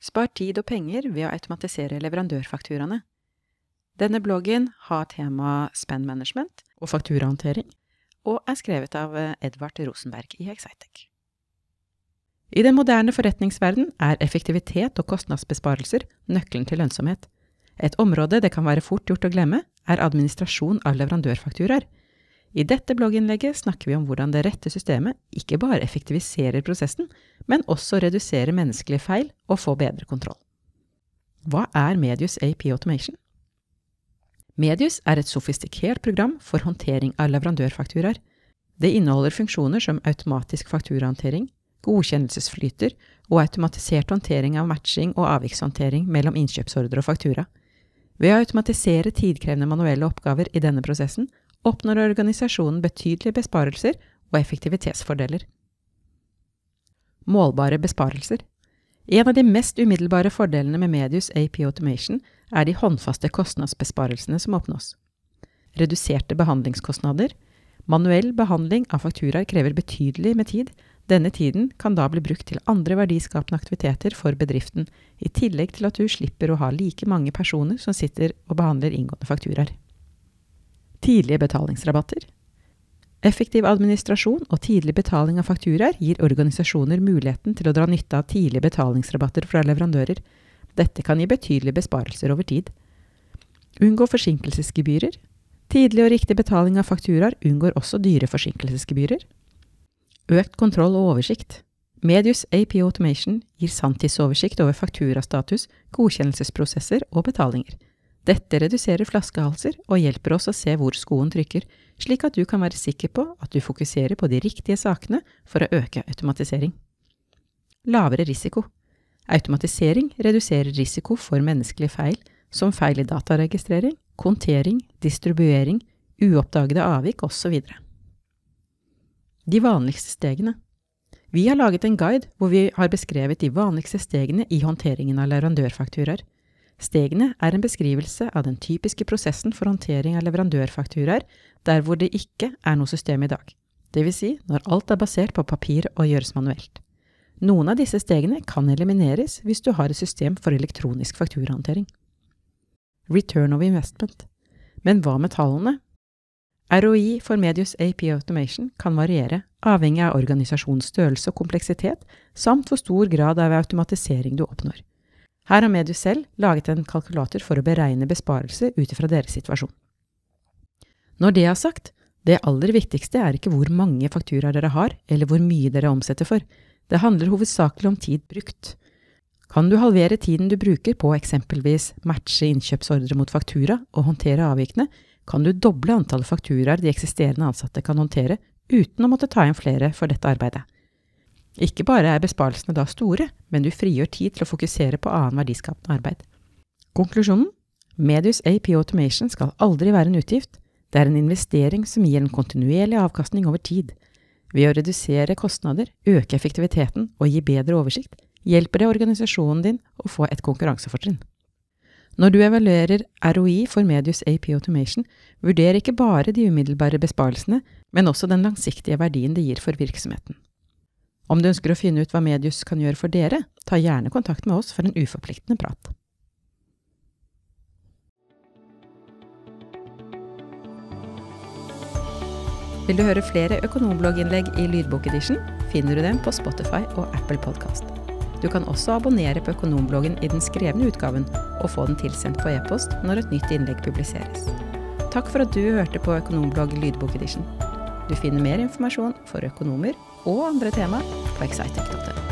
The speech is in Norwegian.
Spar tid og penger ved å automatisere leverandørfakturaene. Denne bloggen har tema spend management og fakturahåndtering, og er skrevet av Edvard Rosenberg i Excitec. I den moderne forretningsverden er effektivitet og kostnadsbesparelser nøkkelen til lønnsomhet. Et område det kan være fort gjort å glemme, er administrasjon av leverandørfakturaer. I dette blogginnlegget snakker vi om hvordan det rette systemet ikke bare effektiviserer prosessen, men også redusere menneskelige feil og få bedre kontroll. Hva er Medius AP Automation? Medius er et sofistikert program for håndtering av leverandørfakturaer. Det inneholder funksjoner som automatisk fakturahåndtering, godkjennelsesflyter og automatisert håndtering av matching og avvikshåndtering mellom innkjøpsordre og faktura. Ved å automatisere tidkrevende manuelle oppgaver i denne prosessen oppnår organisasjonen betydelige besparelser og effektivitetsfordeler. Målbare besparelser En av de mest umiddelbare fordelene med Medius AP Automation er de håndfaste kostnadsbesparelsene som oppnås. Reduserte behandlingskostnader Manuell behandling av fakturaer krever betydelig med tid. Denne tiden kan da bli brukt til andre verdiskapende aktiviteter for bedriften, i tillegg til at du slipper å ha like mange personer som sitter og behandler inngående fakturaer. Tidlige betalingsrabatter. Effektiv administrasjon og tidlig betaling av fakturaer gir organisasjoner muligheten til å dra nytte av tidlige betalingsrabatter fra leverandører. Dette kan gi betydelige besparelser over tid. Unngå forsinkelsesgebyrer. Tidlig og riktig betaling av fakturaer unngår også dyre forsinkelsesgebyrer. Økt kontroll og oversikt. Medius AP Automation gir sanntidsoversikt over fakturastatus, godkjennelsesprosesser og betalinger. Dette reduserer flaskehalser og hjelper oss å se hvor skoen trykker, slik at du kan være sikker på at du fokuserer på de riktige sakene for å øke automatisering. Lavere risiko. Automatisering reduserer risiko for menneskelige feil, som feil i dataregistrering, kontering, distribuering, uoppdagede avvik osv. De vanligste stegene. Vi har laget en guide hvor vi har beskrevet de vanligste stegene i håndteringen av leverandørfakturaer. Stegene er en beskrivelse av den typiske prosessen for håndtering av leverandørfakturaer der hvor det ikke er noe system i dag, vil si når alt er basert på papir og gjøres manuelt. Noen av disse stegene kan elimineres hvis du har et system for elektronisk fakturahåndtering. Return of investment. Men hva med tallene? ROI for Medius AP Automation kan variere, avhengig av organisasjonens størrelse og kompleksitet, samt hvor stor grad av automatisering du oppnår. Her har Medius selv laget en kalkulator for å beregne besparelse ut ifra deres situasjon. Når det er sagt, det aller viktigste er ikke hvor mange fakturaer dere har, eller hvor mye dere omsetter for. Det handler hovedsakelig om tid brukt. Kan du halvere tiden du bruker på eksempelvis matche innkjøpsordre mot faktura og håndtere avvikene, kan du doble antallet fakturaer de eksisterende ansatte kan håndtere, uten å måtte ta inn flere for dette arbeidet. Ikke bare er besparelsene da store, men du frigjør tid til å fokusere på annen verdiskapende arbeid. Konklusjonen? Medius AP Automation skal aldri være en utgift. Det er en investering som gir en kontinuerlig avkastning over tid. Ved å redusere kostnader, øke effektiviteten og gi bedre oversikt, hjelper det organisasjonen din å få et konkurransefortrinn. Når du evaluerer ROI for Medius AP Automation, vurder ikke bare de umiddelbare besparelsene, men også den langsiktige verdien det gir for virksomheten. Om du ønsker å finne ut hva Medius kan gjøre for dere, ta gjerne kontakt med oss for en uforpliktende prat. Vil du høre flere økonomblogginnlegg i lydbokedition, finner du dem på Spotify og Apple Podkast. Du kan også abonnere på Økonombloggen i den skrevne utgaven og få den tilsendt på e-post når et nytt innlegg publiseres. Takk for at du hørte på Økonomblogg lydbokedition. Du finner mer informasjon for økonomer og andre tema på excitec.no.